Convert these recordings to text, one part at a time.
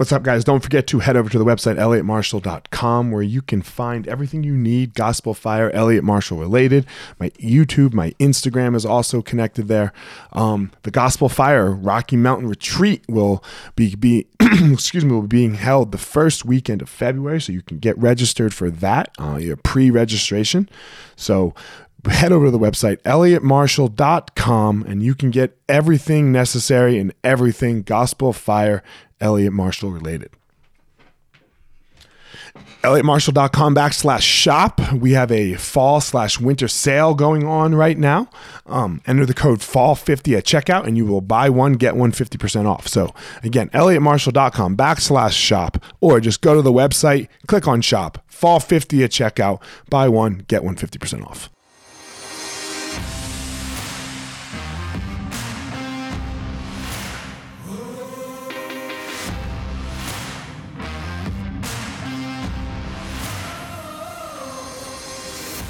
What's up, guys? Don't forget to head over to the website, elliottmarshall.com, where you can find everything you need Gospel Fire, Elliot Marshall related. My YouTube, my Instagram is also connected there. Um, the Gospel Fire Rocky Mountain Retreat will be, be excuse me, will be being held the first weekend of February, so you can get registered for that, uh, your pre registration. So head over to the website elliottmarshall.com and you can get everything necessary and everything gospel fire Elliot Marshall related. ElliotMarshall.com backslash shop. We have a fall slash winter sale going on right now. Um, enter the code fall50 at checkout and you will buy one, get one 50% off. So again, ElliotMarshall.com backslash shop, or just go to the website, click on shop, fall50 at checkout, buy one, get one 50% off.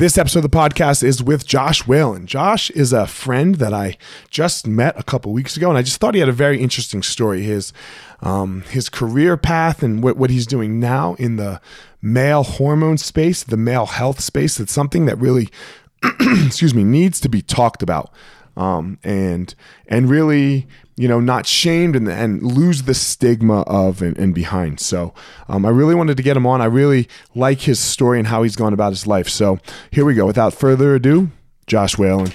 This episode of the podcast is with Josh Whalen. Josh is a friend that I just met a couple weeks ago, and I just thought he had a very interesting story. His um, his career path and what, what he's doing now in the male hormone space, the male health space. It's something that really, excuse me, needs to be talked about, um, and and really you know, not shamed and, and lose the stigma of and, and behind. So um, I really wanted to get him on. I really like his story and how he's gone about his life. So here we go. Without further ado, Josh Whalen.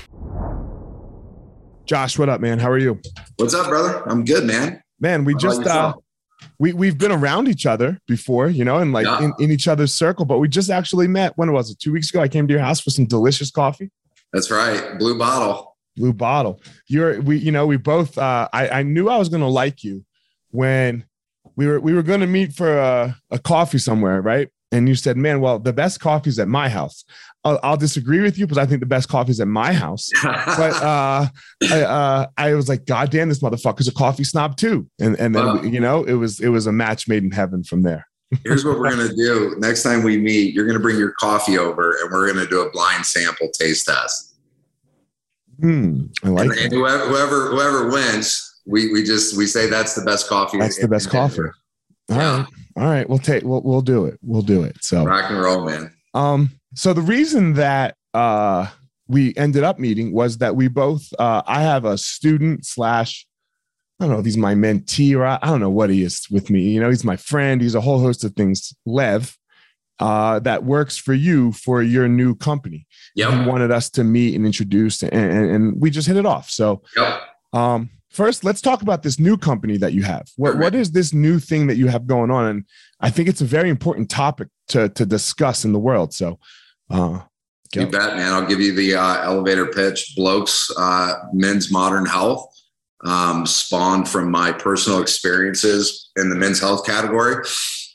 Josh, what up, man? How are you? What's up, brother? I'm good, man. Man, we How just uh we we've been around each other before, you know, and like yeah. in, in each other's circle, but we just actually met when was it? Two weeks ago. I came to your house for some delicious coffee. That's right. Blue bottle blue bottle. You're we you know we both uh, I I knew I was gonna like you when we were we were gonna meet for a, a coffee somewhere, right? And you said, "Man, well, the best coffee is at my house." I'll, I'll, disagree with you because I think the best coffee is at my house. but uh, I, uh, I was like, God damn, this motherfucker's a coffee snob too. And and then wow. you know, it was it was a match made in heaven from there. Here's what we're gonna do. Next time we meet, you're gonna bring your coffee over, and we're gonna do a blind sample taste test. Hmm, I like and, and whoever, whoever whoever wins, we we just we say that's the best coffee. That's the best coffee. All yeah. right, all right. We'll take we'll we'll do it. We'll do it. So rock and roll, man. Um. So the reason that uh we ended up meeting was that we both uh I have a student slash I don't know if he's my mentee or I, I don't know what he is with me. You know, he's my friend. He's a whole host of things. Lev, uh, that works for you for your new company. Yep. He wanted us to meet and introduce, and, and, and we just hit it off. So, yep. um, first, let's talk about this new company that you have. What, what is this new thing that you have going on? And I think it's a very important topic to, to discuss in the world. So, uh, you bet, man. I'll give you the uh, elevator pitch. Blokes, uh, men's modern health, um, spawned from my personal experiences in the men's health category.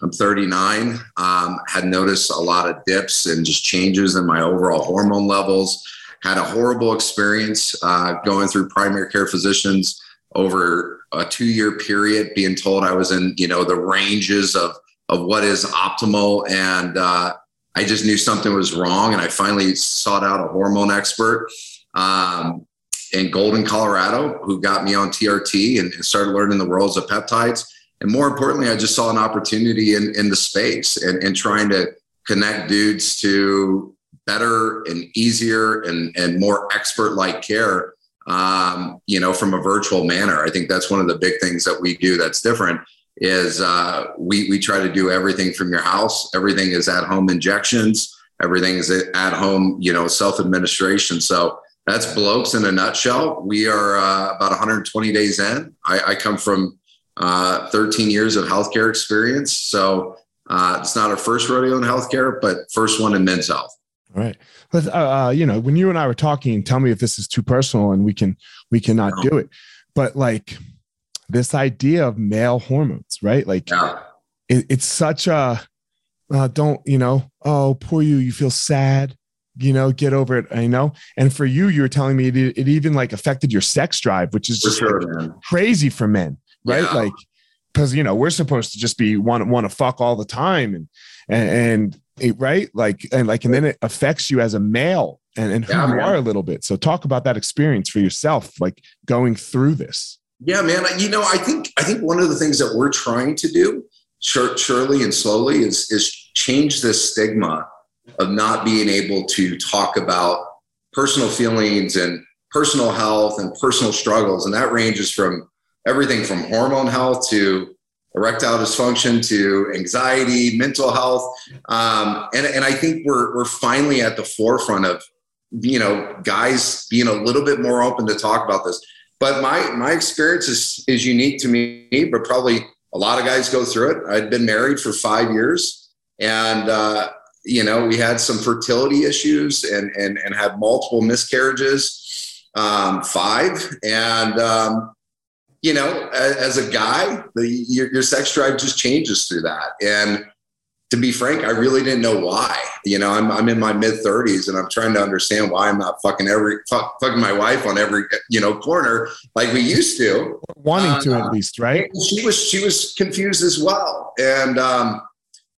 I'm 39. Um, had noticed a lot of dips and just changes in my overall hormone levels. Had a horrible experience uh, going through primary care physicians over a two year period, being told I was in you know the ranges of of what is optimal, and uh, I just knew something was wrong. And I finally sought out a hormone expert. Um, in Golden, Colorado, who got me on TRT and, and started learning the worlds of peptides and more importantly, I just saw an opportunity in, in the space and, and trying to connect dudes to better and easier and, and more expert like care, um, you know, from a virtual manner. I think that's one of the big things that we do that's different is uh, we, we try to do everything from your house. Everything is at home injections. Everything is at home, you know, self administration. So that's blokes in a nutshell. We are uh, about 120 days in. I, I come from uh, 13 years of healthcare experience. So uh, it's not our first rodeo in healthcare, but first one in men's health. All right. But, uh, uh, you know, when you and I were talking, tell me if this is too personal and we can, we cannot no. do it. But like this idea of male hormones, right? Like yeah. it, it's such a, uh, don't, you know, oh, poor you, you feel sad. you know, get over it. I know. And for you, you were telling me it, it even like affected your sex drive, which is For just sure, like crazy for men, right? Yeah. Like, because you know we're supposed to just be want want to fuck all the time, and and, and it, right, like and like, and then it affects you as a male and and who Yeah, you man. are a little bit. So talk about that experience for yourself, like going through this. Yeah, man. You know, I think I think one of the things that we're trying to do, sure, surely and slowly, is is change this stigma of not being able to talk about personal feelings and personal health and personal struggles, and that ranges from everything from hormone health to erectile dysfunction to anxiety, mental health, um, and and I think we're we're finally at the forefront of you know guys being a little bit more open to talk about this. But my my experience is is unique to me but probably a lot of guys go through it. I'd been married for five years and uh, you know we had some fertility issues and and and had multiple miscarriages um, five. And um, you know as, as a guy the your, your sex drive just changes through that and to be frank, I really didn't know why. You know, I'm, I'm in my mid 30s and I'm trying to understand why I'm not fucking every fuck, fucking my wife on every you know corner like we used to. Wanting to at least, right? She was she was confused as well, and um,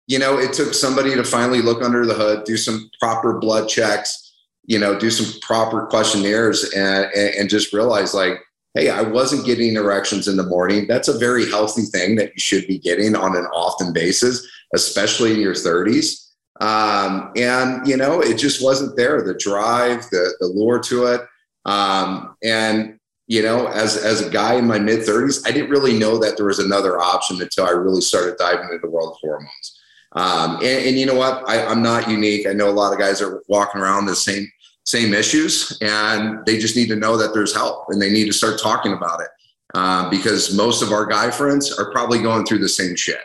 you know, it took somebody to finally look under the hood, do some proper blood checks, you know, do some proper questionnaires, and and, and just realize like. Hey, I wasn't getting erections in the morning. That's a very healthy thing that you should be getting on an often basis especially in your 30s. Um, and you know, it just wasn't there. The drive, the the lure to it. Um, and you know, as as a guy in my mid 30s, I didn't really know that there was another option until I really started diving into the world of hormones. Um, and, and you know what? I, I'm not unique. I know a lot of guys are walking around the same same issues, and they just need to know that there's help, and they need to start talking about it. Um, because most of our guy friends are probably going through the same shit.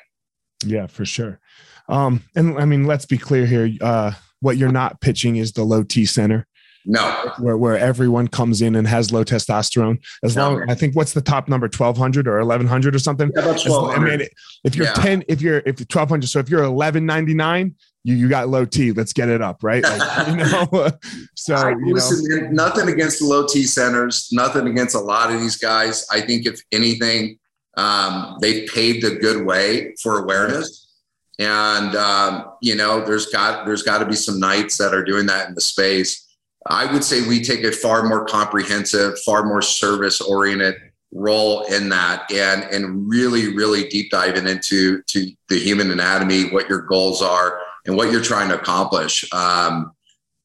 Yeah, for sure. Um, and I mean, let's be clear here. Uh, what you're not pitching is the low T center, No, where where everyone comes in and has low testosterone. As No, long. I think, what's the top number? Twelve hundred or eleven hundred or something. Yeah, about As long- I mean, if you're Yeah. ten, if you're if you're twelve hundred, so if you're eleven ninety nine, you you got low T. Let's get it up, right? Like, you know. so I, you know, listen, man, nothing against the low T centers, nothing against a lot of these guys. I think if anything, um, they've paved a good way for awareness. And um, you know, there's got there's got to be some nights that are doing that in the space. I would say we take a far more comprehensive, far more service oriented role in that and and really really deep diving into to the human anatomy what your goals are and what you're trying to accomplish um,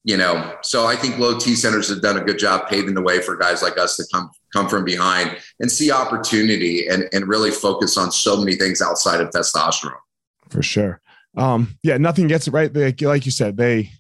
you know so i think low t centers have done a good job paving the way for guys like us to come come from behind and see opportunity and and really focus on so many things outside of testosterone for sure. Um, yeah, nothing gets it right. They, like you said, they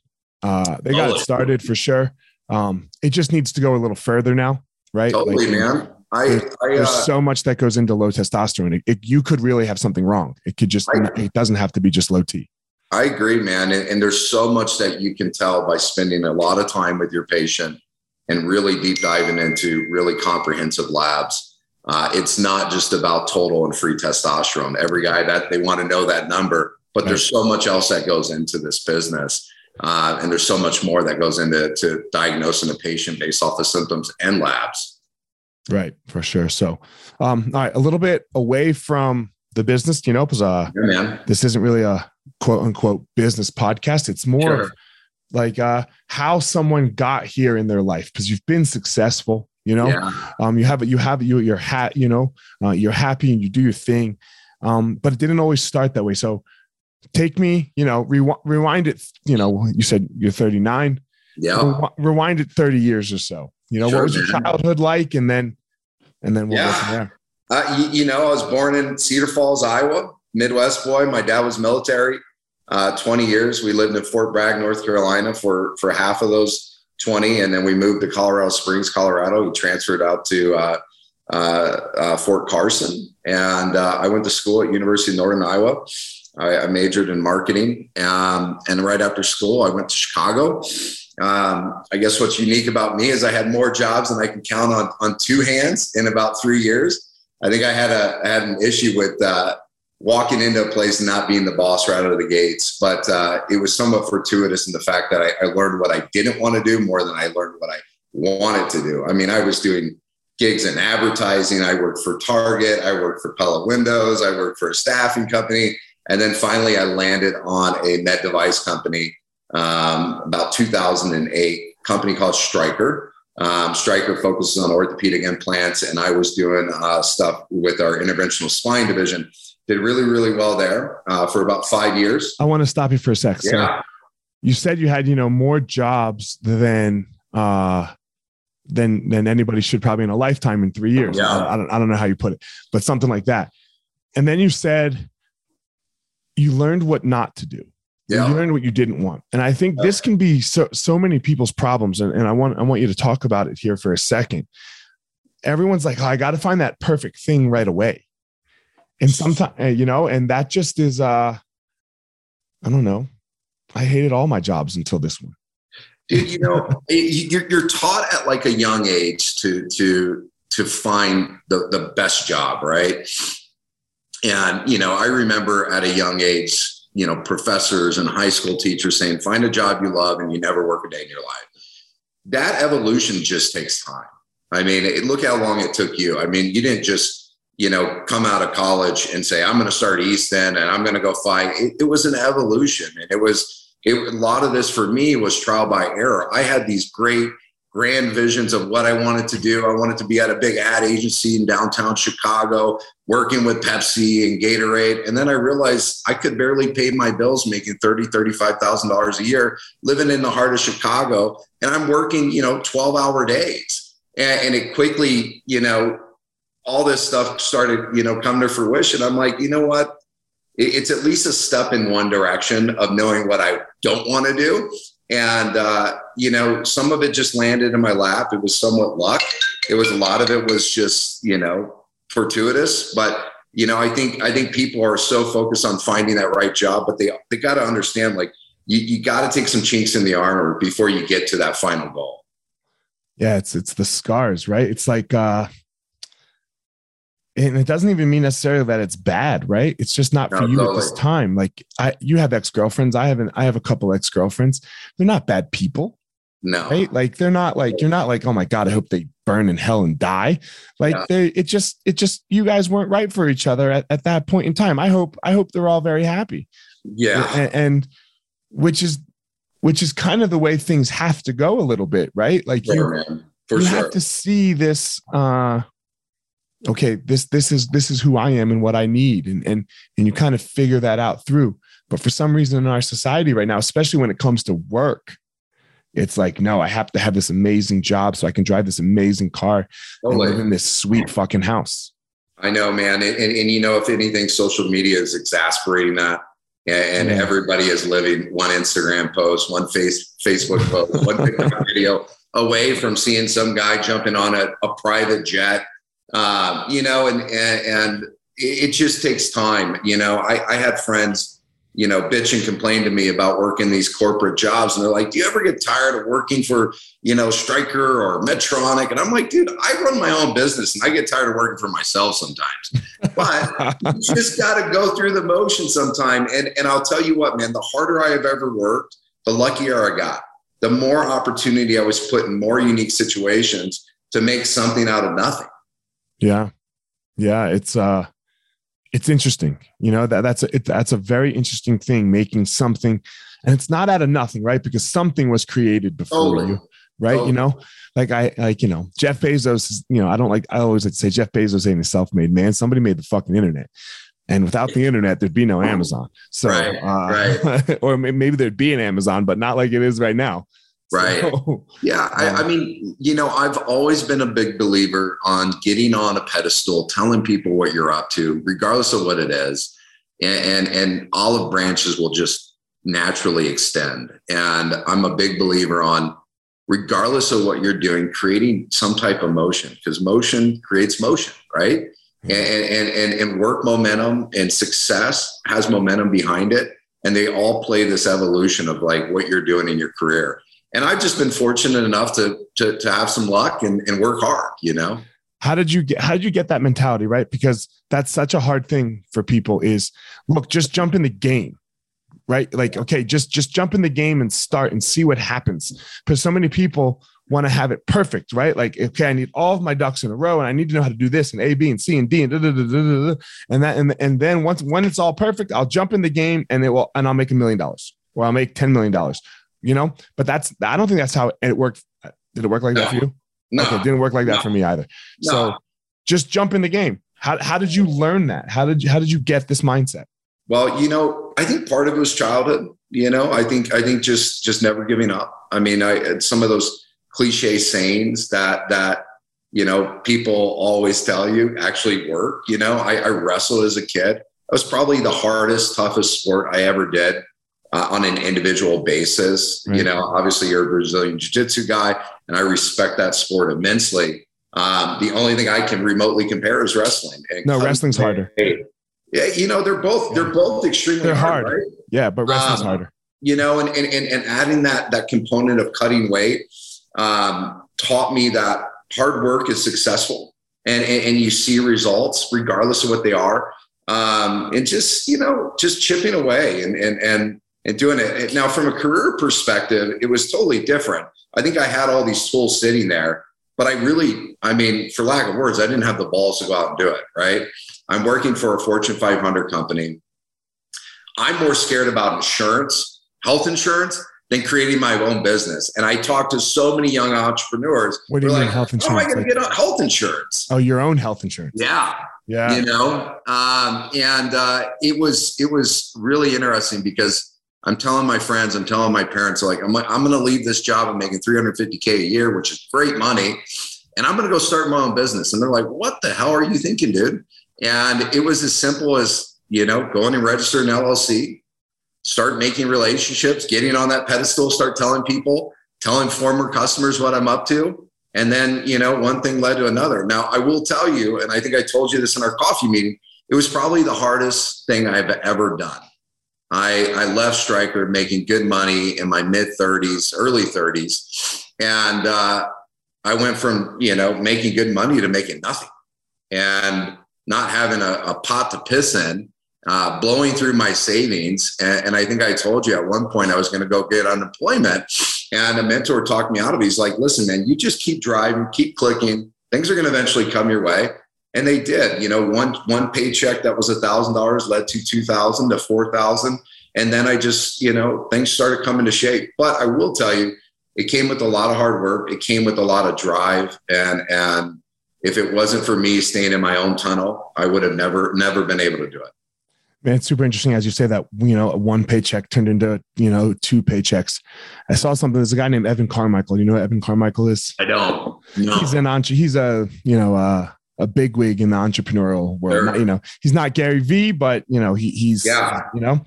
uh, they got it started for sure. Um, it just needs to go a little further now, right? totally Like, man i there's- i There's uh, so much that goes into low testosterone. It, it- you could really have something wrong. It could just. Right. It doesn't have to be just low T. I agree, man. And, and there's so much that you can tell by spending a lot of time with your patient and really deep diving into really comprehensive labs. Uh, it's not just about total and free testosterone. Every guy that they want to know that number, but there's so much else that goes into this business. Uh, and there's so much more that goes into to diagnosing a patient based off the symptoms and labs. Right, for sure. So, um, all right, a little bit away from the business, you know, because uh, Yeah, man. this isn't really a quote unquote business podcast. It's more Sure. of like uh, how someone got here in their life because you've been successful. You know, Yeah. um, you have it, you have you you're hat. You know, uh, you're happy and you do your thing, um, but it didn't always start that way. So, take me, you know, rewi- rewind it. You know, you said you're 39. Yeah. Rewi- rewind it 30 years or so. You know, Sure, what was your childhood like, and then and then we'll go Yeah. from there. Uh, you, you know, I was born in Cedar Falls, Iowa, Midwest boy. My dad was military, uh, 20 years. We lived in Fort Bragg, North Carolina for, for half of those 20. And then we moved to Colorado Springs, Colorado. We transferred out to uh, uh, uh, Fort Carson. And uh, I went to school at University of Northern Iowa. I, I majored in marketing. Um, and right after school, I went to Chicago. Um, I guess what's unique about me is I had more jobs than I can count on on two hands in about three years. I think I had a I had an issue with uh, walking into a place and not being the boss right out of the gates. But uh, it was somewhat fortuitous in the fact that I, I learned what I didn't want to do more than I learned what I wanted to do. I mean, I was doing gigs in advertising. I worked for Target. I worked for Pella Windows. I worked for a staffing company. And then finally, I landed on a med device company um, about 2008, company called Stryker. Um, Stryker focuses on orthopedic implants, and I was doing uh, stuff with our interventional spine division. Did really, really well there uh, for about five years. I want to stop you for a sec. Yeah. So you said you had, you know, more jobs than uh than than anybody should probably in a lifetime in three years. Yeah. I, I don't I don't know how you put it, but something like that. And then you said you learned what not to do. Yeah. You learned what you didn't want. And I think this can be so so many people's problems. And, and I want I want you to talk about it here for a second. Everyone's like, oh, I got to find that perfect thing right away. And sometimes, you know, and that just is uh I don't know. I hated all my jobs until this one. Dude, you know, you're, you're taught at like a young age to to to find the the best job, right? And you know, I remember at a young age, you know, professors and high school teachers saying, "Find a job you love, and you never work a day in your life." That evolution just takes time. I mean, it, look how long it took you. I mean, you didn't just you know come out of college and say, "I'm going to start Easton and I'm going to go fight." It, it was an evolution, and it was it, a lot of this for me was trial by error. I had these great grand visions of what I wanted to do. I wanted to be at a big ad agency in downtown Chicago, working with Pepsi and Gatorade. And then I realized I could barely pay my bills making $30, $35,000 a year, living in the heart of Chicago. And I'm working, you know, 12 hour days. And, and it quickly, you know, all this stuff started, you know, come to fruition. I'm like, you know what? It's at least a step in one direction of knowing what I don't want to do and, uh, you know, some of it just landed in my lap. It was somewhat luck. It was a lot of it was just, you know, fortuitous. But, you know, I think, I think people are so focused on finding that right job, but they, they got to understand like you, you got to take some chinks in the armor before you get to that final goal. Yeah. It's, it's the scars, right? It's like, uh, and it doesn't even mean necessarily that it's bad, right? It's just not for No, you at this time. Like I, you have ex girlfriends. I haven't. I have a couple ex girlfriends. They're not bad people, No. right? Like they're not like you're not like oh my god, I hope they burn in hell and die. Like Yeah. they, it just, it just you guys weren't right for each other at, at that point in time. I hope, I hope they're all very happy. Yeah. and, and which is, which is kind of the way things have to go a little bit, right? Like you, man. For you sure. have to see this uh okay this this is this is who i am and what i need and and and you kind of figure that out through but for some reason in our society right now especially when it comes to work it's like no i have to have this amazing job so i can drive this amazing car and live in this sweet fucking house I know, man. And, and, and you know, if anything, social media is exasperating that. And, and Yeah. everybody is living one Instagram post, one face, Facebook post, one video away from seeing some guy jumping on a, a private jet. Um, you know, and, and, and it it just takes time. You know, I, I had friends, you know, bitch and complain to me about working these corporate jobs. And they're like, do you ever get tired of working for, you know, Stryker or Medtronic? And I'm like, dude, I run my own business and I get tired of working for myself sometimes. But you just got to go through the motion sometime. And, and I'll tell you what, man, the harder I have ever worked, the luckier I got. The more opportunity I was put in more unique situations to make something out of nothing. Yeah. Yeah it's uh it's interesting you know that that's a it, that's a very interesting thing making something and it's not out of nothing right? Because something was created before Totally. you right Totally. you know like i like you know jeff bezos is you know i don't like i always like to say jeff bezos ain't a self-made man somebody made the fucking internet and without the internet there'd be no amazon. So Right, uh, or maybe there'd be an amazon but not like it is right now Right. So, Yeah, I, I um, mean, you know, I've always been a big believer on getting on a pedestal, telling people what you're up to, regardless of what it is, and and, and olive branches will just naturally extend. And I'm a big believer on, regardless of what you're doing, creating some type of motion because motion creates motion, right? Hmm. And and and and work momentum and success has momentum behind it, and they all play this evolution of like what you're doing in your career and I've just been fortunate enough to to, to have some luck and, and work hard, you know. how did you get how did you get that mentality right? Because that's such a hard thing for people is look just jump in the game right? Like okay just just jump in the game and start and see what happens. Because so many people want to have it perfect right? Like okay i need all of my ducks in a row and i need to know how to do this and a b and c and d and da, da, da, and that and, and then once when it's all perfect i'll jump in the game and it will and i'll make a million dollars or i'll make 10 million dollars you know but that's i don't think that's how it worked did it work like no. that for you no. Okay, it didn't work like that no. for me either. No. So just jump in the game. How, how did you learn that? How did you how did you get this mindset? Well, you know, I think part of it was childhood. You know, I think I think just just never giving up. I mean, I some of those cliche sayings that that you know people always tell you actually work. You know, I, I wrestled as a kid. It was probably the hardest, toughest sport I ever did uh, on an individual basis. Right. You know, obviously you're a Brazilian jiu-jitsu guy, and I respect that sport immensely. Um, the only thing I can remotely compare is wrestling. And no, wrestling's harder. Yeah, you know, they're both they're both extremely they're hard, hard. Right? Yeah, but wrestling's um, harder. You know, and, and and and adding that that component of cutting weight um, taught me that hard work is successful, and, and and you see results regardless of what they are. Um, and just you know, just chipping away and and and and doing it. Now, from a career perspective, it was totally different. I think I had all these tools sitting there, but I really, I mean, for lack of words, I didn't have the balls to go out and do it. Right. I'm working for a Fortune 500 company. I'm more scared about insurance, health insurance, than creating my own business. And I talk to so many young entrepreneurs. What do you mean like, health insurance? How am I going to get health insurance? Oh, your own health insurance. Yeah. Yeah. You know, um, and uh, it was it was really interesting because I'm telling my friends, I'm telling my parents, like, I'm, I'm going to leave this job. I'm making 350K a year, which is great money. And I'm going to go start my own business. And they're like, what the hell are you thinking, dude? And it was as simple as, you know, going and registering an LLC, start making relationships, getting on that pedestal, start telling people, telling former customers what I'm up to. And then, you know, one thing led to another. Now, I will tell you, and I think I told you this in our coffee meeting, it was probably the hardest thing I've ever done I, I left Stryker making good money in my mid 30s, early 30s. And uh, I went from, you know, making good money to making nothing and not having a, a pot to piss in, uh, blowing through my savings. And, and, I think I told you at one point I was going to go get unemployment. And a mentor talked me out of it. He's like, listen, man, you just keep driving, keep clicking. Things are going to eventually come your way and they did you know one one paycheck that was a thousand dollars led to two thousand to four thousand and then i just you know things started coming to shape but i will tell you it came with a lot of hard work it came with a lot of drive and and if it wasn't for me staying in my own tunnel i would have never never been able to do it Man, it's super interesting as you say that, you know, one paycheck turned into, you know, two paychecks. I saw something. There's a guy named Evan Carmichael. You know what Evan Carmichael is? I don't. No. He's an entre- he's a, you know, uh, a big wig in the entrepreneurial world. Sure. You know, he's not Gary Vee, but you know, he he's yeah. you know,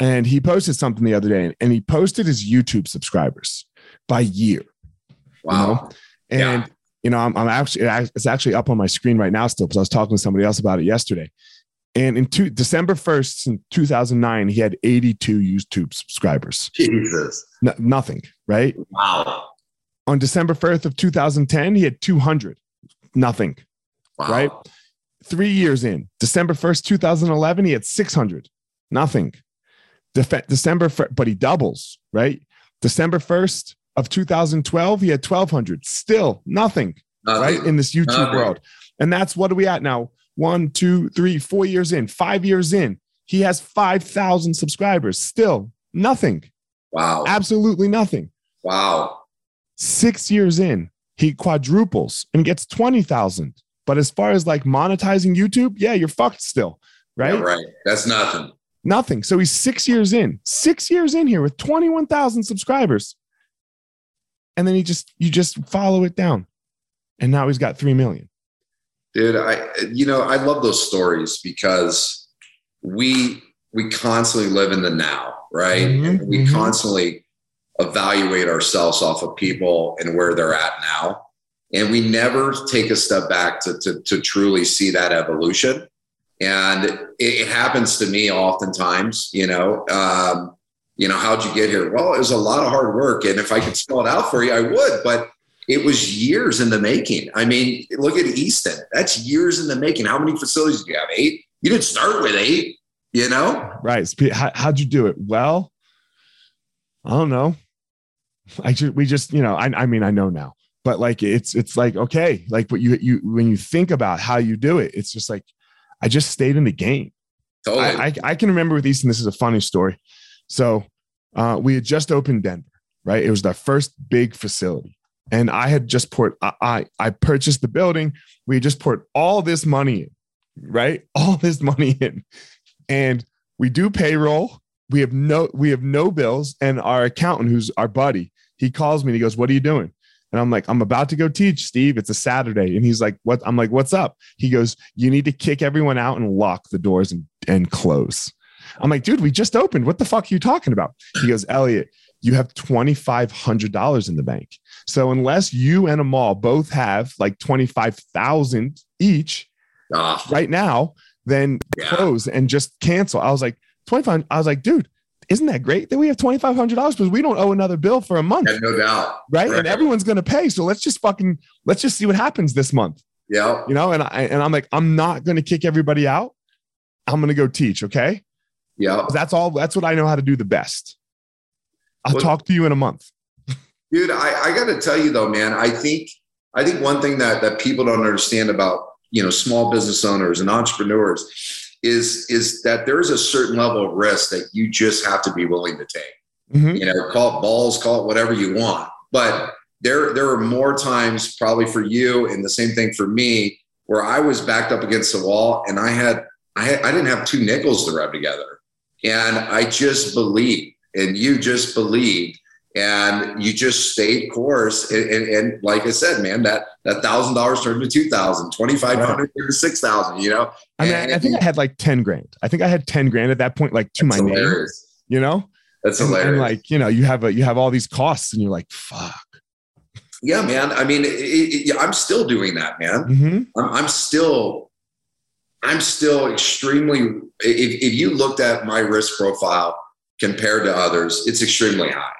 and he posted something the other day, and he posted his YouTube subscribers by year. Wow. You know? And yeah. you know, I'm, I'm actually it's actually up on my screen right now still because I was talking to somebody else about it yesterday. And in two, December 1st, in 2009, he had 82 YouTube subscribers. Jesus. nothing, right? Wow. On December 1st of 2010, he had 200. Nothing. Wow. Right. Three years in, December 1st, 2011, he had 600. Nothing. Def- December, but he doubles, right? December 1st of 2012, he had 1,200. Still nothing, nothing. right? In this YouTube nothing. world. And that's what are we at now? One, two, three, four years in, five years in. He has 5,000 subscribers. Still nothing. Wow. Absolutely nothing. Wow. Six years in, he quadruples and gets 20,000. But as far as like monetizing YouTube, yeah, you're fucked still, right? Yeah, right. That's nothing. Nothing. So he's six years in, six years in here with 21,000 subscribers. And then he just, you just follow it down. And now he's got 3 million. Dude, I, you know, I love those stories because we, we constantly live in the now, right? Mm-hmm, we mm-hmm. constantly evaluate ourselves off of people and where they're at now and we never take a step back to, to, to truly see that evolution and it, it, happens to me oftentimes you know um, you know how'd you get here well it was a lot of hard work and if i could spell it out for you i would but it was years in the making. I mean, look at Easton. That's years in the making. How many facilities do you have? Eight? You didn't start with eight, you know? Right. How, how'd you do it? Well, I don't know. I just, we just, you know, I, I mean, I know now, but like, it's, it's like, okay. Like what you, you, when you think about how you do it, it's just like, I just stayed in the game. Totally. I, I, I can remember with Easton, this is a funny story. So uh, we had just opened Denver, right? It was our first big facility. And I had just poured, I, I, I purchased the building. We just poured all this money in, right? All this money in. And we do payroll. We have no, we have no bills. And our accountant, who's our buddy, he calls me and he goes, What are you doing? And I'm like, I'm about to go teach, Steve. It's a Saturday. And he's like, What? I'm like, What's up? He goes, You need to kick everyone out and lock the doors and, and close. I'm like, dude, we just opened. What the fuck are you talking about? He goes, Elliot, you have $2,500 in the bank. So unless you and Amal both have like 25,000 each ah. right now, then yeah. close and just cancel. I was like, 25. I was like, dude, isn't that great that we have $2,500 because we don't owe another bill for a month? Yeah, no doubt. Right? right? And everyone's going to pay. So let's just fucking, let's just see what happens this month. Yeah. You know, and I, and I'm like, I'm not going to kick everybody out. I'm going to go teach. Okay. Yeah. That's all. That's what I know how to do the best. I'll well, talk to you in a month. dude, I, I got to tell you though, man, I think, I think one thing that, that people don't understand about, you know, small business owners and entrepreneurs is, is that there is a certain level of risk that you just have to be willing to take. Mm-hmm. You know, call it balls, call it whatever you want. But there, there are more times probably for you and the same thing for me where I was backed up against the wall and I had, I, had, I didn't have two nickels to rub together. And I just believed, and you just believed, and you just stayed course. And, and, and like I said, man, that that thousand dollars turned to two thousand, twenty five hundred turned to six thousand. You know, I mean, and, I think I had like ten grand. I think I had ten grand at that point, like to my hilarious. name. You know, that's hilarious. And, like you know, you have a you have all these costs, and you're like, fuck. Yeah, man. I mean, it, it, I'm still doing that, man. Mm-hmm. I'm, I'm still I'm still extremely, if, if you looked at my risk profile compared to others, it's extremely high.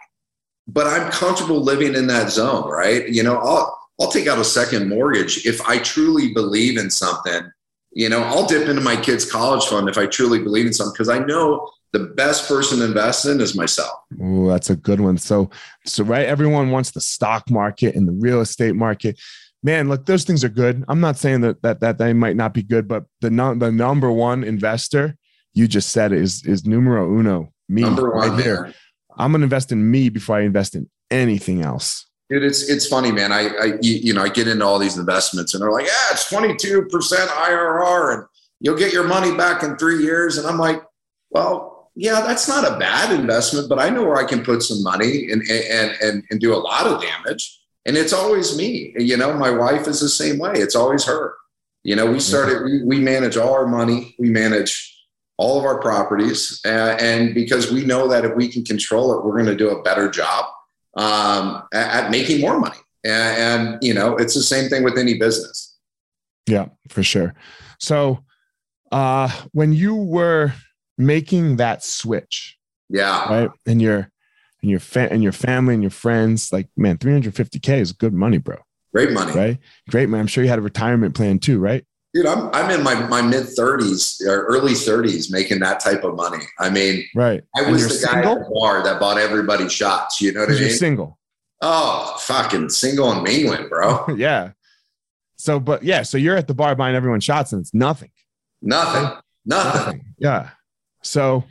But I'm comfortable living in that zone, right? You know, I'll, I'll take out a second mortgage if I truly believe in something. You know, I'll dip into my kids' college fund if I truly believe in something because I know the best person to invest in is myself. Oh, that's a good one. So, so right, everyone wants the stock market and the real estate market man, look, those things are good. I'm not saying that that that they might not be good, but the no, the number one investor you just said is is numero uno. Me number right one there. I'm gonna invest in me before I invest in anything else. Dude, it's it's funny, man. I, I you, know I get into all these investments and they're like, yeah, it's 22 percent IRR and you'll get your money back in three years. And I'm like, well, yeah, that's not a bad investment, but I know where I can put some money and and and, and do a lot of damage and it's always me you know my wife is the same way it's always her you know we started we, we manage all our money we manage all of our properties uh, and because we know that if we can control it we're going to do a better job um, at, at, making more money and, and, you know it's the same thing with any business yeah for sure so uh, when you were making that switch yeah right and you're and your fa- and your family and your friends, like man, 350k is good money, bro. Great money, right? Great man. I'm sure you had a retirement plan too, right? Dude, I'm I'm in my, my mid 30s or early 30s making that type of money. I mean, right. I was the single? guy at the bar that bought everybody shots. You know what I mean? You're single. Oh, fucking single and mingling, bro. yeah. So, but yeah, so you're at the bar buying everyone shots and it's nothing. Nothing. Nothing. nothing. Yeah. So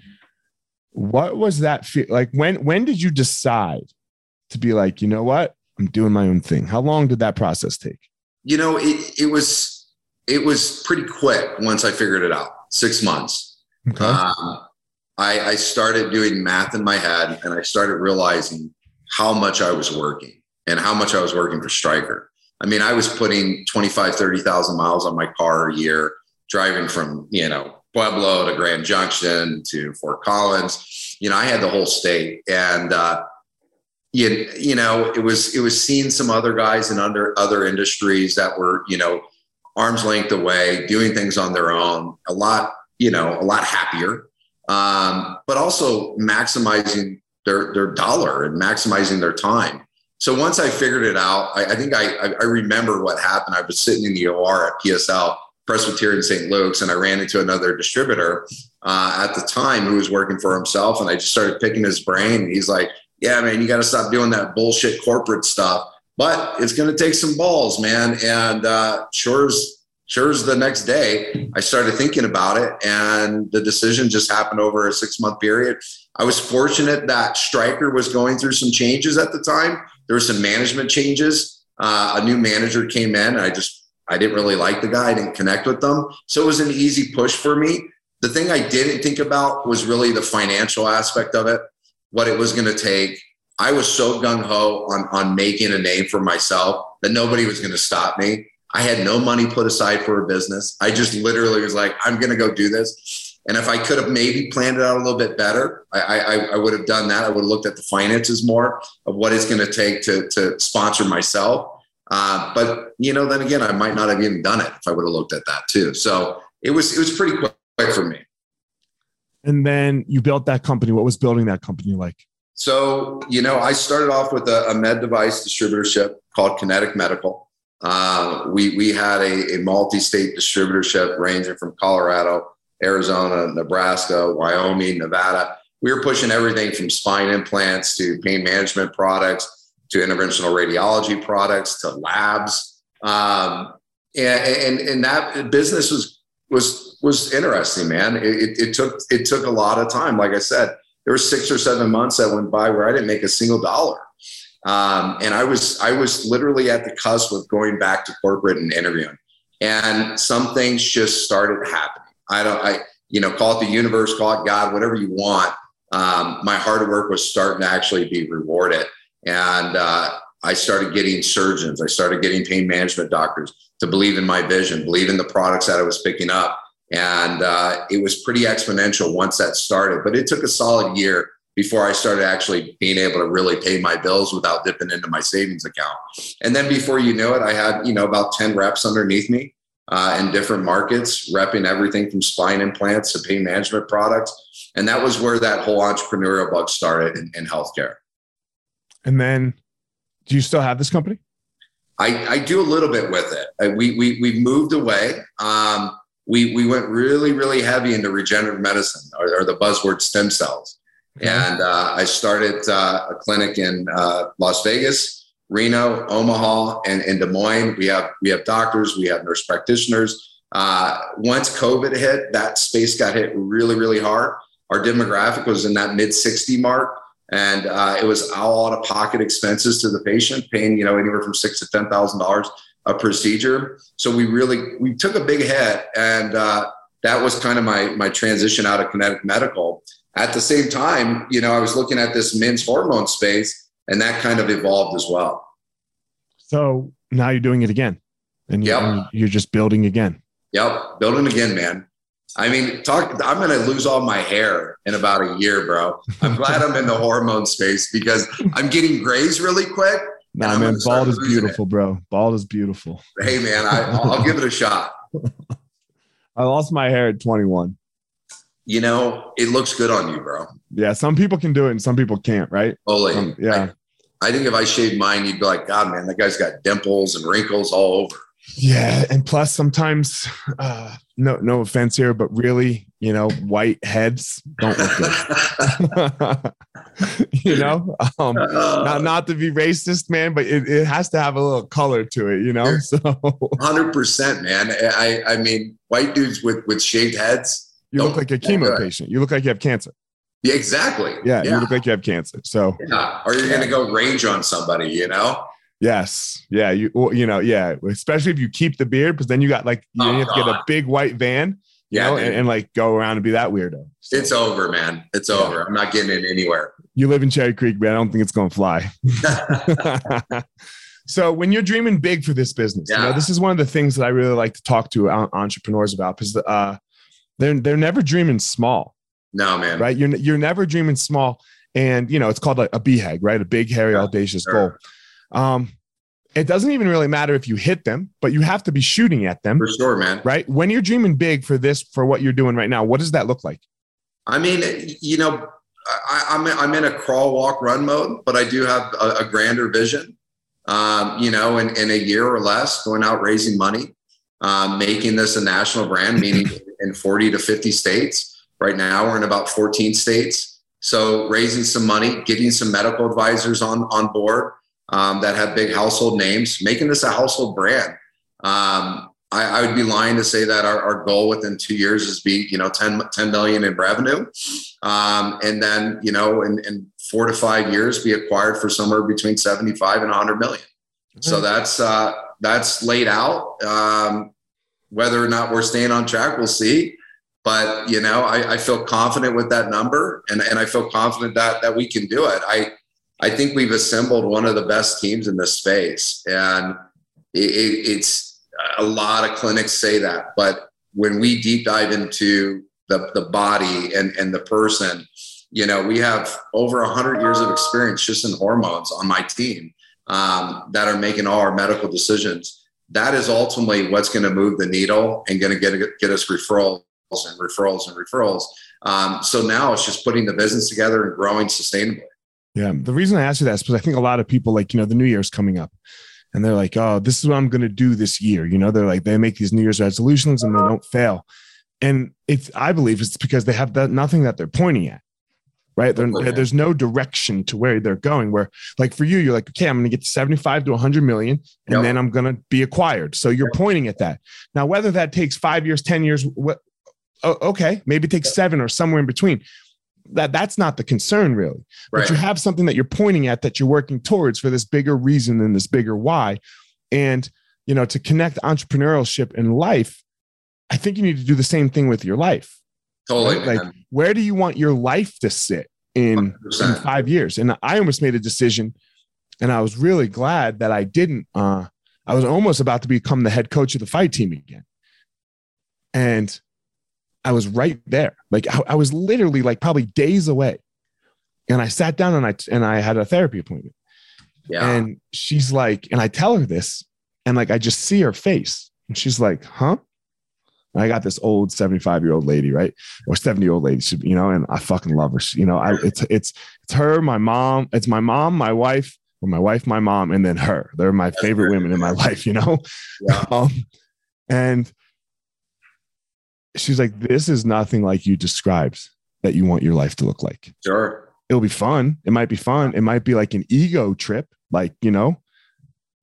what was that feel like when when did you decide to be like you know what i'm doing my own thing how long did that process take you know it, it was it was pretty quick once i figured it out six months okay. Um, I, I started doing math in my head and i started realizing how much i was working and how much i was working for Stryker i mean i was putting 25 30000 miles on my car a year driving from you know Pueblo to Grand Junction to Fort Collins. You know, I had the whole state, and uh, you, you know, it was it was seeing some other guys in under other industries that were you know arm's length away, doing things on their own, a lot you know a lot happier, um, but also maximizing their their dollar and maximizing their time. So once I figured it out, I, I think I, I remember what happened. I was sitting in the OR at PSL Presbyterian St. Luke's, and I ran into another distributor uh, at the time who was working for himself, and I just started picking his brain. He's like, "Yeah, man, you got to stop doing that bullshit corporate stuff." But it's going to take some balls, man. And uh, sure as sure as the next day, I started thinking about it, and the decision just happened over a six month period. I was fortunate that Stryker was going through some changes at the time. There were some management changes. Uh, a new manager came in. I just I didn't really like the guy. I didn't connect with them, so it was an easy push for me. The thing I didn't think about was really the financial aspect of it, what it was going to take. I was so gung ho on on making a name for myself that nobody was going to stop me. I had no money put aside for a business. I just literally was like, I'm going to go do this. And if I could have maybe planned it out a little bit better, I, I, I would have done that. I would have looked at the finances more of what it's going to take to, to sponsor myself. Uh, but you know, then again, I might not have even done it if I would have looked at that too. So it was it was pretty quick for me. And then you built that company. What was building that company like? So you know, I started off with a, a med device distributorship called Kinetic Medical. Uh, we we had a, a multi-state distributorship ranging from Colorado, Arizona, Nebraska, Wyoming, Nevada. We were pushing everything from spine implants to pain management products to interventional radiology products to labs. Um, and, and, and that business was was was interesting, man. It, it, it took it took a lot of time. Like I said, there were six or seven months that went by where I didn't make a single dollar. Um, and I was I was literally at the cusp of going back to corporate and interviewing, and some things just started happening. I don't I you know call it the universe, call it God, whatever you want. Um, my hard work was starting to actually be rewarded, and uh, I started getting surgeons, I started getting pain management doctors to believe in my vision, believe in the products that I was picking up, and uh, it was pretty exponential once that started. But it took a solid year before I started actually being able to really pay my bills without dipping into my savings account. And then before you know it, I had, you know, about 10 reps underneath me uh, in different markets, repping everything from spine implants to pain management products. And that was where that whole entrepreneurial bug started in, in healthcare. And then do you still have this company? I, I do a little bit with it. Uh, we, we, we moved away. Um, we, we went really, really heavy into regenerative medicine or, or the buzzword stem cells. And uh, I started uh, a clinic in uh, Las Vegas, Reno, Omaha, and in Des Moines. We have we have doctors, we have nurse practitioners. Uh, once COVID hit, that space got hit really, really hard. Our demographic was in that mid 60 mark, and uh, it was all out of pocket expenses to the patient, paying you know anywhere from six to ten thousand dollars a procedure. So we really we took a big hit, and uh, that was kind of my my transition out of Kinetic Medical at the same time, you know, I was looking at this men's hormone space and that kind of evolved as well. So now you're doing it again and you're, yep. you're just building again. Yep. Building again, man. I mean, talk, I'm going to lose all my hair in about a year, bro. I'm glad I'm in the hormone space because I'm getting grays really quick. Nah, man, bald is beautiful, it. bro. Bald is beautiful. Hey, man, I, I'll give it a shot. I lost my hair at 21 you know, it looks good on you, bro. Yeah, some people can do it and some people can't, right? Totally. Um, yeah. I, I, think if I shaved mine, you'd be like, God, man, that guy's got dimples and wrinkles all over. Yeah, and plus sometimes, uh, no, no offense here, but really, you know, white heads don't look good. you know, um, uh, not not to be racist, man, but it, it has to have a little color to it, you know. So, hundred percent, man. I I mean, white dudes with with shaved heads you look like a chemo patient. You look like you have cancer. Yeah, exactly. Yeah, yeah. you look like you have cancer. So, yeah. or you're going to go range on somebody, you know? Yes. Yeah. You, you know, yeah. Especially if you keep the beard, because then you got like, you, oh, have to get a big white van, yeah, know, and, and, like go around and be that weirdo. So, it's over, man. It's yeah. over. I'm not getting it anywhere. You live in Cherry Creek, man. I don't think it's going to fly. so when you're dreaming big for this business, yeah. you know, this is one of the things that I really like to talk to entrepreneurs about because, uh, they're they're never dreaming small. No, man. Right? You're you're never dreaming small. And you know, it's called a, a BHAG, right? A big, hairy, audacious sure. goal. Um, it doesn't even really matter if you hit them, but you have to be shooting at them. For sure, man. Right? When you're dreaming big for this, for what you're doing right now, what does that look like? I mean, you know, I, am I'm, I'm in a crawl, walk, run mode, but I do have a, a grander vision. Um, you know, in, in a year or less, going out raising money, um, making this a national brand, meaning in 40 to 50 states. Right now, we're in about 14 states. So raising some money, getting some medical advisors on on board um, that have big household names, making this a household brand. Um, I, I, would be lying to say that our, our, goal within two years is be you know 10, 10 million in revenue, um, and then you know in, in, four to five years be acquired for somewhere between 75 and 100 million. Mm-hmm. So that's uh, that's laid out. Um, whether or not we're staying on track, we'll see. But you know, I, I feel confident with that number, and, and I feel confident that that we can do it. I I think we've assembled one of the best teams in this space, and it, it's a lot of clinics say that, but when we deep dive into the, the body and, and the person, you know, we have over 100 years of experience just in hormones on my team um, that are making all our medical decisions. That is ultimately what's going to move the needle and going to get, get us referrals and referrals and referrals. Um, so now it's just putting the business together and growing sustainably. Yeah. The reason I asked you that is because I think a lot of people, like, you know, the new year's coming up and they're like, oh, this is what I'm going to do this year. You know, they're like, they make these New Year's resolutions and they don't fail. And it's, I believe it's because they have that, nothing that they're pointing at, right? Okay. There's no direction to where they're going. Where, like, for you, you're like, okay, I'm going to get to 75 to 100 million and yep. then I'm going to be acquired. So you're pointing at that. Now, whether that takes five years, 10 years, what, okay, maybe it takes seven or somewhere in between that that's not the concern really. Right. but you have something that you're pointing at that you're working towards for this bigger reason and this bigger why. And you know to connect entrepreneurship and life i think you need to do the same thing with your life. Totally. Right? like where do you want your life to sit in, in five years? And i almost made a decision and i was really glad that i didn't uh i was almost about to become the head coach of the fight team again. And I was right there. Like I, I, was literally like probably days away. And I sat down and I and I had a therapy appointment. Yeah. And she's like, and I tell her this, and like I just see her face. And she's like, huh? And I got this old 75 year old lady, right? Or 70 year old lady, she, you know, and I fucking love her. She, you know, I, it's it's it's her, my mom, it's my mom, my wife, or my wife, my mom, and then her. They're my favorite women in my life, you know? Yeah. Um, and she's like, this is nothing like you described that you want your life to look like. Sure. It'll be fun. It might be fun. It might be like an ego trip, like, you know,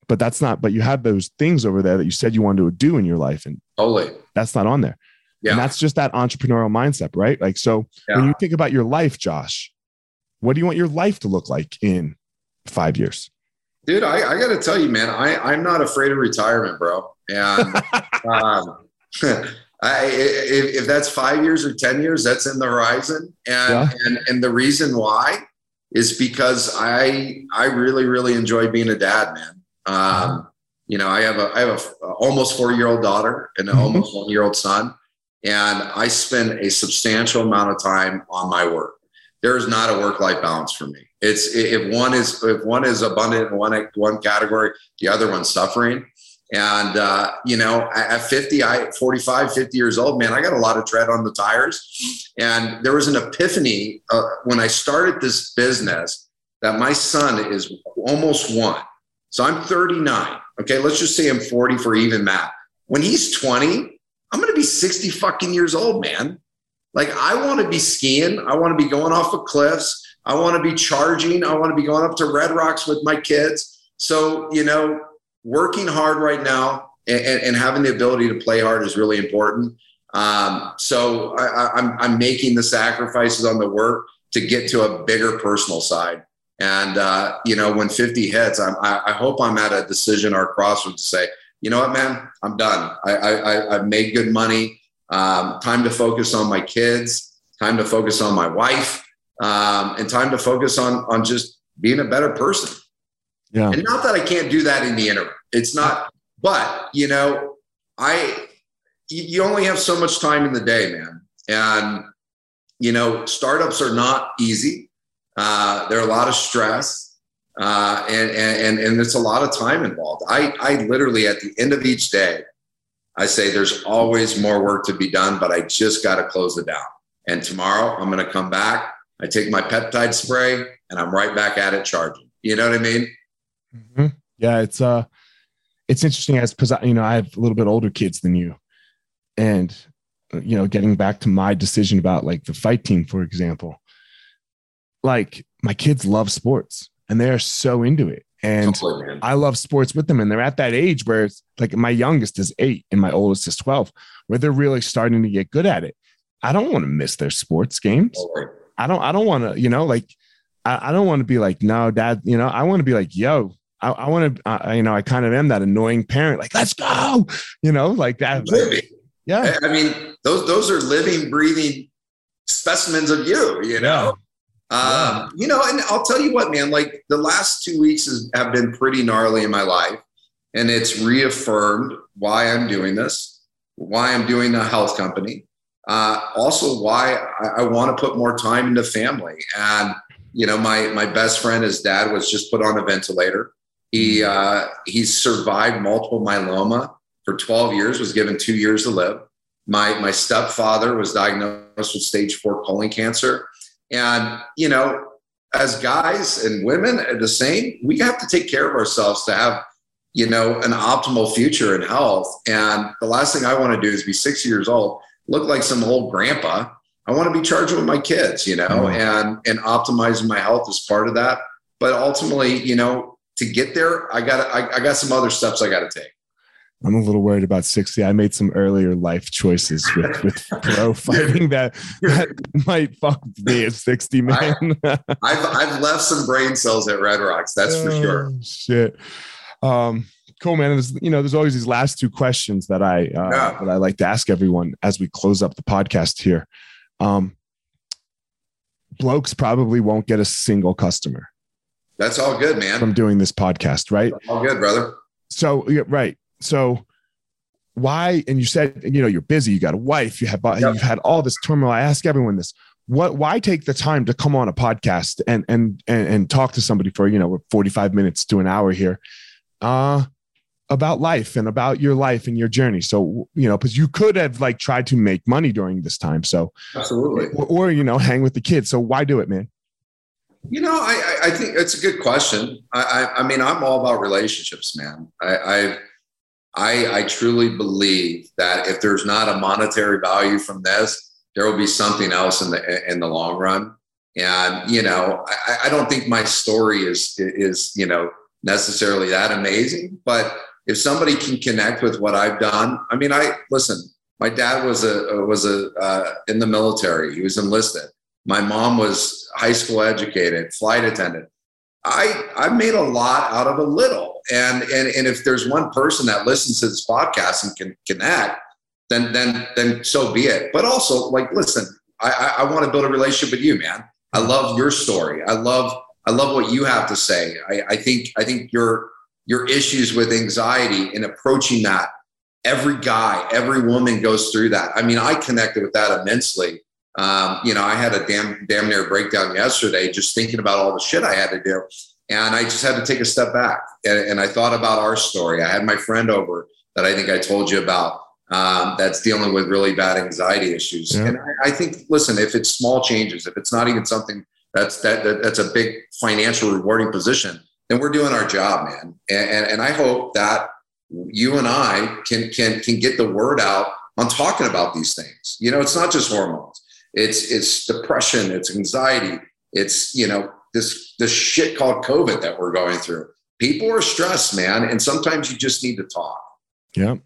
but that's not, but you have those things over there that you said you wanted to do in your life. And totally. that's not on there. Yeah. And that's just that entrepreneurial mindset, right? Like, so yeah. when you think about your life, Josh, what do you want your life to look like in five years? Dude, I, I got to tell you, man, I, I'm not afraid of retirement, bro. And um, I, if, if, that's five years or 10 years, that's in the horizon. And, yeah. and, and the reason why is because I, I really, really enjoy being a dad, man. Um, you know, I have a, I have a, almost four year old daughter and an mm-hmm. almost one year old son. And I spend a substantial amount of time on my work. There is not a work life balance for me. It's if one is, if one is abundant in one, one category, the other one's suffering. And, uh, you know, at 50, I 45, 50 years old, man, I got a lot of tread on the tires. And there was an epiphany uh, when I started this business that my son is almost one. So I'm 39. Okay. Let's just say I'm 40 for even math. When he's 20, I'm going to be 60 fucking years old, man. Like I want to be skiing. I want to be going off of cliffs. I want to be charging. I want to be going up to Red Rocks with my kids. So, you know, working hard right now and, and, having the ability to play hard is really important. Um, so I, I'm, I'm making the sacrifices on the work to get to a bigger personal side. And, uh, you know, when 50 hits, I'm, I, I, hope I'm at a decision or a crossroads to say, you know what, man, I'm done. I, I, I've made good money. Um, time to focus on my kids, time to focus on my wife, um, and time to focus on, on just being a better person. Yeah. And not that I can't do that in the interim. It's not, but you know, I you only have so much time in the day, man. And you know, startups are not easy. Uh, there are a lot of stress, uh, and, and and it's a lot of time involved. I I literally at the end of each day, I say there's always more work to be done, but I just got to close it down. And tomorrow I'm going to come back I take my peptide spray, and I'm right back at it charging. You know what I mean? Mm-hmm. Yeah, it's uh, it's interesting as because you know I have a little bit older kids than you, and you know, getting back to my decision about like the fight team, for example, like my kids love sports and they're so into it. And totally, I love sports with them. And they're at that age where it's like my youngest is eight and my oldest is 12, where they're really starting to get good at it. I don't want to miss their sports games. Totally. I don't, I don't want to, you know, like, I, I don't want to be like, no, dad, you know, I want to be like, yo, I, I want to, uh, you know, I kind of am that annoying parent, like, let's go, you know, like that. Like, yeah. I mean, those those are living, breathing specimens of you, you know. Yeah. Um, you know, and I'll tell you what, man, like the last two weeks has, have been pretty gnarly in my life. And it's reaffirmed why I'm doing this, why I'm doing a health company, uh, also why I, I want to put more time into family. And, you know, my, my best friend, his dad was just put on a ventilator. He, mm-hmm. uh, he's survived multiple myeloma for 12 years, was given two years to live. My, my stepfather was diagnosed with stage four colon cancer. And, you know, as guys and women are the same, we have to take care of ourselves to have, you know, an optimal future in health. And the last thing I want to do is be 60 years old, look like some old grandpa. I want to be charged with my kids, you know, mm-hmm. and and optimizing my health is part of that. But ultimately, you know, to get there, I got I, I got some other steps I got to take. I'm a little worried about 60. I made some earlier life choices with, with pro fighting that, that might fuck me at 60, man. I, have I've left some brain cells at Red Rocks. That's for oh, sure. Shit. Um, cool, man. There's, you know, there's always these last two questions that I, uh, yeah. that I like to ask everyone as we close up the podcast here. Um, blokes probably won't get a single customer. That's all good, man. From doing this podcast, right? All good, brother. So, yeah, right so why and you said you know you're busy you got a wife you have yep. you've had all this turmoil i ask everyone this what why take the time to come on a podcast and and and, and talk to somebody for you know 45 minutes to an hour here uh about life and about your life and your journey so you know because you could have like tried to make money during this time so absolutely or, or you know hang with the kids so why do it man you know i i think it's a good question i i, I mean i'm all about relationships man i i I, truly believe that if there's not a monetary value from this, there will be something else in the in the long run. And you know, I, I don't think my story is is you know necessarily that amazing, but if somebody can connect with what I've done, I mean, I listen. My dad was a was a uh, in the military. He was enlisted. My mom was high school educated, flight attendant. I I made a lot out of a little. And and and if there's one person that listens to this podcast and can connect, then then then so be it. But also, like, listen, I I, I want to build a relationship with you, man. I love your story. I love I love what you have to say. I, I think I think your your issues with anxiety and approaching that. Every guy, every woman goes through that. I mean, I connected with that immensely. Um, you know, I had a damn damn near breakdown yesterday just thinking about all the shit I had to do. And I just had to take a step back. And, and I thought about our story. I had my friend over that I think I told you about um, that's dealing with really bad anxiety issues. Yeah. And I, I, think, listen, if it's small changes, if it's not even something that's that, that that's a big financial rewarding position, then we're doing our job, man. And, and, and I hope that you and I can can can get the word out on talking about these things. You know, it's not just hormones. It's it's depression, it's anxiety, it's you know this this shit called COVID that we're going through. People are stressed, man, and sometimes you just need to talk. Yeah.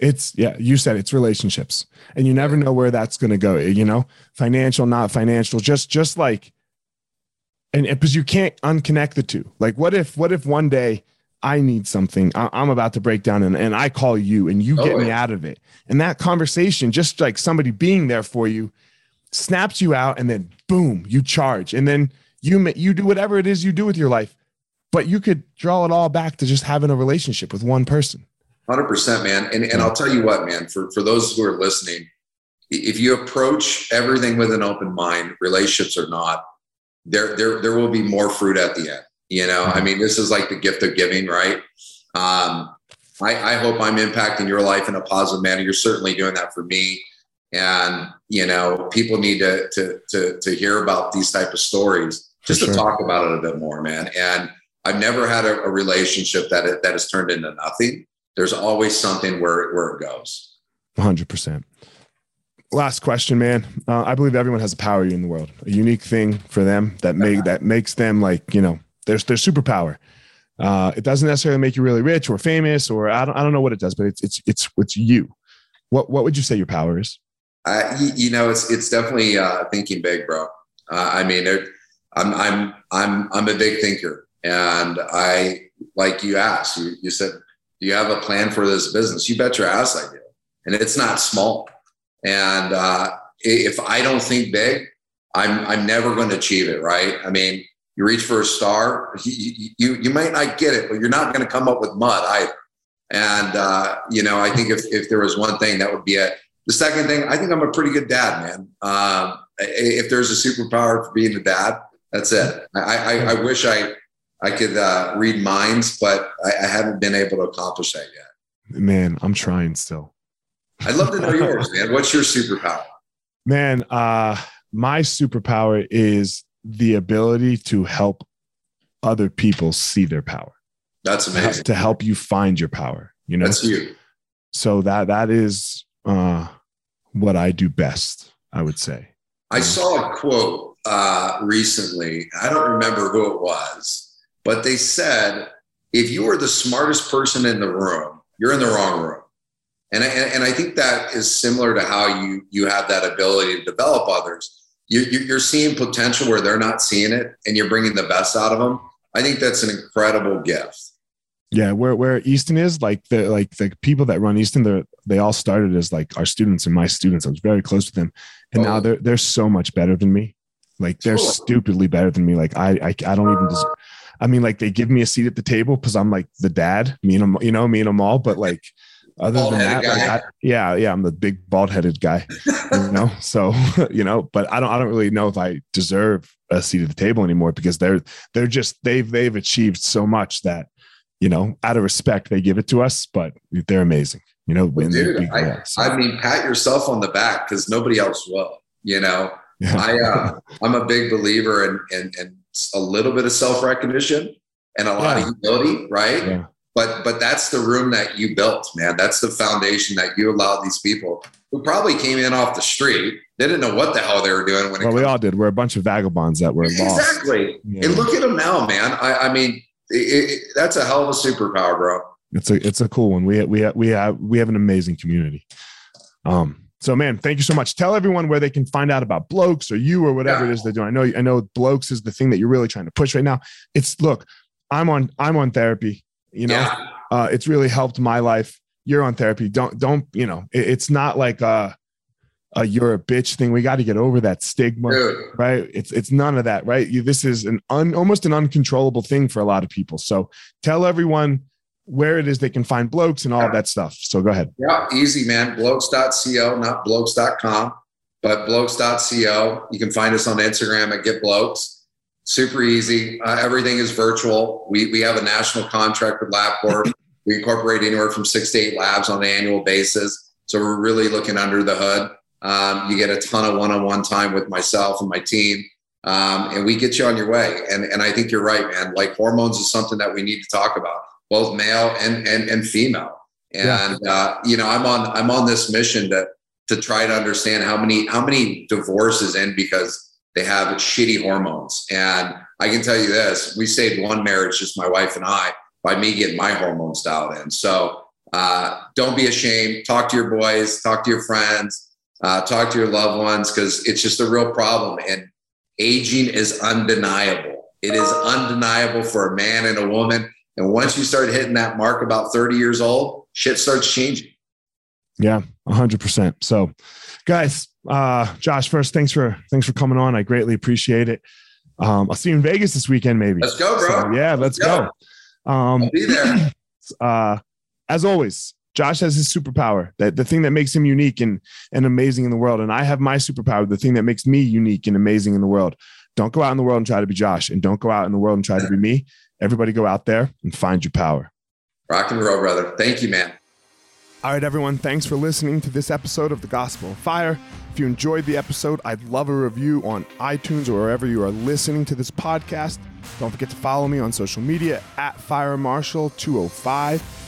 It's yeah, you said it's relationships. And you never know where that's going to go, you know? Financial, not financial, just just like and because you can't unconnect the two. Like what if what if one day I need something. I'm about to break down and, and I call you and you get oh, me out of it. And that conversation, just like somebody being there for you, snaps you out and then boom, you charge. And then you you do whatever it is you do with your life but you could draw it all back to just having a relationship with one person. 100% man. And, and i'll tell you what man for, for those who are listening if you approach everything with an open mind relationships or not there there there will be more fruit at the end you know? I mean this is like the gift of giving right? Um, I, I hope i'm impacting your life in a positive manner. You're certainly doing that for me And you know, people need to to to, to hear about these type of stories just sure. to talk about it a bit more, man. And I've never had a, a relationship that it, that has turned into nothing. There's always something where where it goes. Hundred percent. Last question, man. Uh, I believe everyone has a power in the world, a unique thing for them that make that makes them like you know there's their superpower. Uh, it doesn't necessarily make you really rich or famous, or I don't, I don't know what it does, but it's it's it's it's you. What what would you say your power is? Uh, you, know, it's it's definitely uh, thinking big, bro. Uh, I mean, it, I'm I'm I'm I'm a big thinker, and I like you asked. You, you said, "Do you have a plan for this business?" You bet your ass I do, and it's not small. And uh, if I don't think big, I'm I'm never going to achieve it. Right? I mean, you reach for a star, you, you, you might not get it, but you're not going to come up with mud either. And, uh, you know, I think if, if there was one thing, that would be it. The second thing, I think I'm a pretty good dad, man. Um, if there's a superpower for being a dad, that's it. I, I, I wish I, I could uh, read minds, but I, I haven't been able to accomplish that yet. Man, I'm trying still. I'd love to know yours, man. What's your superpower? Man, uh, my superpower is the ability to help other people see their power. That's amazing. To help you find your power. You know, that's you. So that that is uh, what I do best. I would say. I saw a quote uh, recently. I don't remember who it was, but they said, "If you are the smartest person in the room, you're in the wrong room." And, and, and I think that is similar to how you you have that ability to develop others you, are seeing potential where they're not seeing it and you're bringing the best out of them i think that's an incredible gift yeah where where easton is like the like the people that run easton they they all started as like our students and my students i was very close with them and oh. now they're they're so much better than me like they're cool. stupidly better than me like i i, I don't even i mean like they give me a seat at the table because i'm like the dad me and them, you know me and them all but like other than that, like I, yeah, yeah, I'm the big bald headed guy, you know. So, you know, but I don't, I don't really know if I deserve a seat at the table anymore because they're, they're just they've they've achieved so much that, you know, out of respect they give it to us, but they're amazing, you know. Well, dude, I, yeah, so. I mean, pat yourself on the back because nobody else will, you know. Yeah. I, uh, I'm a big believer in, in, in a little bit of self recognition and a lot yeah. of humility, right? Yeah but but that's the room that you built man that's the foundation that you allowed these people who probably came in off the street they didn't know what the hell they were doing when well we all did we're a bunch of vagabonds that were exactly lost. and look at them now man i, I mean it, it, that's a hell of a superpower bro it's a it's a cool one we we we have we have an amazing community um so man, thank you so much. Tell everyone where they can find out about Blokes or you or whatever yeah. it is they're doing. I know I know Blokes is the thing that you're really trying to push right now. It's look, I'm on I'm on therapy. You know, yeah. uh, it's really helped my life. You're on therapy. Don't don't you know? It, it's not like a, a you're a bitch thing. We got to get over that stigma, Dude. right? It's it's none of that, right? You, this is an un, almost an uncontrollable thing for a lot of people. So tell everyone where it is they can find blokes and all of that stuff. So go ahead. Yeah, easy, man. Blokes.co, not blokes.com, but blokes.co. You can find us on Instagram at Get Blokes super easy. Uh, everything is virtual. We, we have a national contract with LabCorp. we incorporate anywhere from six to eight labs on an annual basis. So we're really looking under the hood. Um, you get a ton of one-on-one time with myself and my team, um, and we get you on your way. And and I think you're right, man. Like hormones is something that we need to talk about, both male and and, and female. And yeah. uh, you know, I'm on I'm on this mission to to try to understand how many how many divorces end because they have shitty hormones. And I can tell you this we saved one marriage, just my wife and I, by me getting my hormones dialed in. So uh, don't be ashamed. Talk to your boys, talk to your friends, uh, talk to your loved ones, because it's just a real problem. And aging is undeniable. It is undeniable for a man and a woman. And once you start hitting that mark about 30 years old, shit starts changing. Yeah, 100%. So, guys, uh, Josh, first, thanks for thanks for coming on. I greatly appreciate it. Um, I'll see you in Vegas this weekend, maybe. Let's go, bro. So, yeah, let's, let's go. go. Um, I'll be there. Uh, as always, Josh has his superpower, that the thing that makes him unique and and amazing in the world, and I have my superpower, the thing that makes me unique and amazing in the world. Don't go out in the world and try to be Josh, and don't go out in the world and try to be me. Everybody, go out there and find your power. Rock and roll, brother. Thank you, man. All right, everyone, thanks for listening to this episode of The Gospel of Fire. If you enjoyed the episode, I'd love a review on iTunes or wherever you are listening to this podcast. Don't forget to follow me on social media at FireMarshal205.